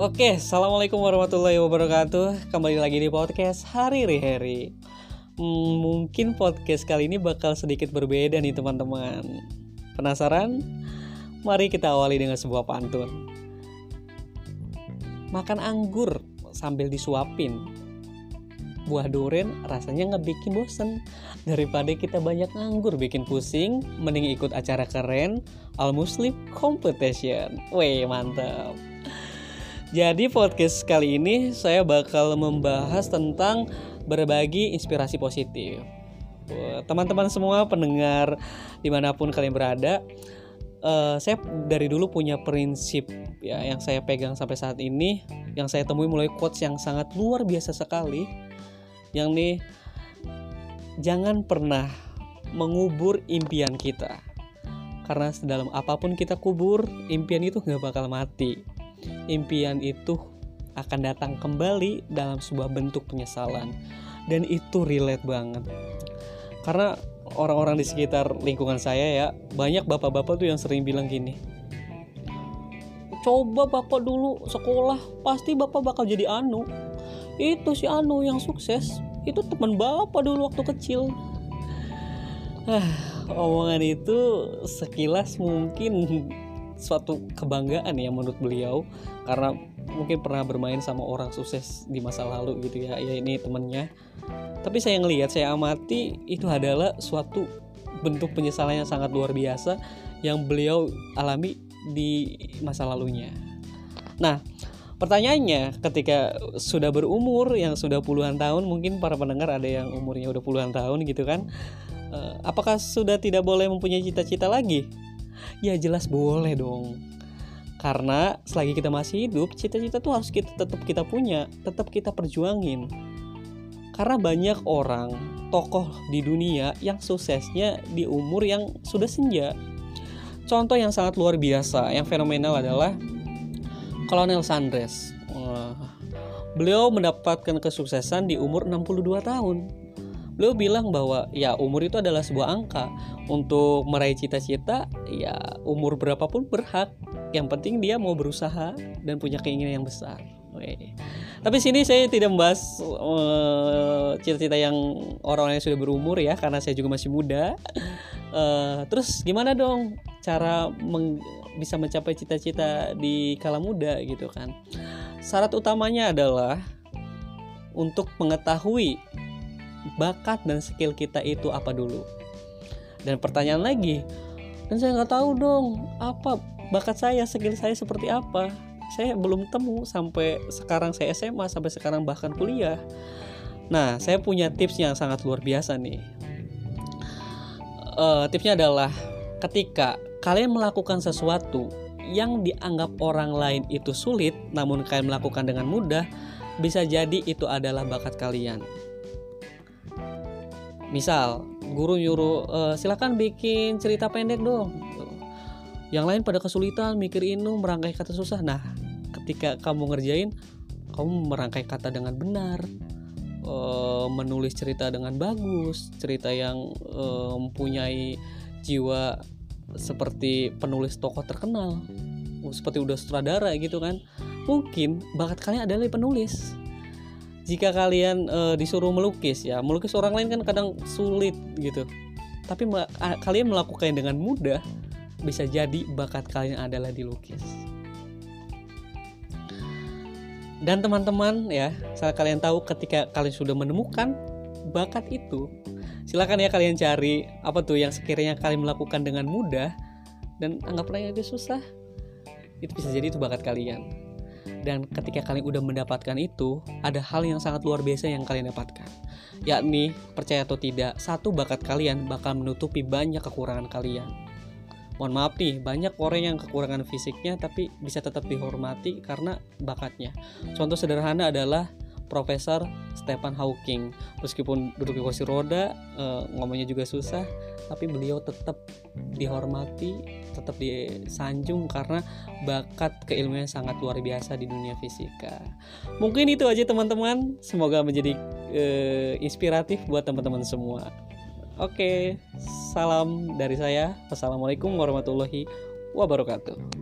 Oke, assalamualaikum warahmatullahi wabarakatuh. Kembali lagi di podcast Hari Hari. Hmm, mungkin podcast kali ini bakal sedikit berbeda nih teman-teman. Penasaran? Mari kita awali dengan sebuah pantun. Makan anggur sambil disuapin. Buah duren rasanya ngebikin bosen. Daripada kita banyak nganggur bikin pusing, mending ikut acara keren Al Muslim Competition. Weh, mantap. Jadi podcast kali ini saya bakal membahas tentang berbagi inspirasi positif. Teman-teman semua pendengar di mana pun kalian berada, uh, saya dari dulu punya prinsip ya yang saya pegang sampai saat ini, yang saya temui mulai quotes yang sangat luar biasa sekali, yang nih jangan pernah mengubur impian kita. Karena sedalam apa pun kita kubur, impian itu nggak bakal mati. Impian itu akan datang kembali dalam sebuah bentuk penyesalan. Dan itu relate banget. Karena orang-orang di sekitar lingkungan saya ya, banyak bapak-bapak tuh yang sering bilang gini. Coba bapak dulu sekolah, pasti bapak bakal jadi anu. Itu si anu yang sukses, itu teman bapak dulu waktu kecil ah omongan itu sekilas mungkin suatu kebanggaan ya menurut beliau. Karena mungkin pernah bermain sama orang sukses di masa lalu gitu ya. Ya ini temennya. Tapi saya ngelihat saya amati itu adalah suatu bentuk penyesalan yang sangat luar biasa yang beliau alami di masa lalunya. Nah Pertanyaannya, ketika sudah berumur yang sudah puluhan tahun, mungkin para pendengar ada yang umurnya udah puluhan tahun gitu kan, eh, apakah sudah tidak boleh mempunyai cita-cita lagi? Ya jelas boleh dong. Karena selagi kita masih hidup, cita-cita tuh harus kita tetap kita punya, tetap kita perjuangin. Karena banyak orang, tokoh di dunia yang suksesnya di umur yang sudah senja. Contoh yang sangat luar biasa, yang fenomenal adalah Kolonel Sandres. beliau mendapatkan kesuksesan di umur 62 tahun. Beliau bilang bahwa ya umur itu adalah sebuah angka. Untuk meraih cita-cita, ya umur berapapun berhak. Yang penting dia mau berusaha dan punya keinginan yang besar. Weh. Tapi sini saya tidak membahas uh, cita-cita yang orang yang sudah berumur ya, karena saya juga masih muda. Uh, terus gimana dong cara meng bisa mencapai cita-cita di kala muda gitu kan. Syarat utamanya adalah untuk mengetahui bakat dan skill kita itu apa dulu. Dan pertanyaan lagi, dan saya nggak tahu dong apa bakat saya, skill saya seperti apa. Saya belum temu sampai sekarang saya SMA sampai sekarang bahkan kuliah. Nah, saya punya tips yang sangat luar biasa nih. Uh, tipsnya adalah ketika kalian melakukan sesuatu yang dianggap orang lain itu sulit, namun kalian melakukan dengan mudah, bisa jadi itu adalah bakat kalian. Misal, guru nyuruh e, silakan bikin cerita pendek dong. Yang lain pada kesulitan mikir ini merangkai kata susah. Nah, ketika kamu ngerjain, kamu merangkai kata dengan benar, e, menulis cerita dengan bagus, cerita yang e, mempunyai jiwa seperti penulis tokoh terkenal seperti udah sutradara gitu kan mungkin bakat kalian adalah penulis jika kalian e, disuruh melukis ya melukis orang lain kan kadang sulit gitu. Tapi kalian melakukannya dengan mudah bisa jadi bakat kalian adalah dilukis. Dan teman-teman ya saat kalian tahu ketika kalian sudah menemukan bakat itu silakan ya kalian cari apa tuh yang sekiranya kalian melakukan dengan mudah dan anggaplah itu susah itu bisa jadi itu bakat kalian dan ketika kalian udah mendapatkan itu ada hal yang sangat luar biasa yang kalian dapatkan. Yakni percaya atau tidak satu bakat kalian bakal menutupi banyak kekurangan kalian. Mohon maaf nih banyak orang yang kekurangan fisiknya tapi bisa tetap dihormati karena bakatnya. Contoh sederhana adalah Profesor Stephen Hawking. Meskipun duduk di kursi roda, e, ngomongnya juga susah, tapi beliau tetap dihormati, tetap disanjung karena bakat keilmuan sangat luar biasa di dunia fisika. Mungkin itu aja teman-teman. Semoga menjadi e, inspiratif buat teman-teman semua. Oke, salam dari saya. Wassalamualaikum warahmatullahi wabarakatuh.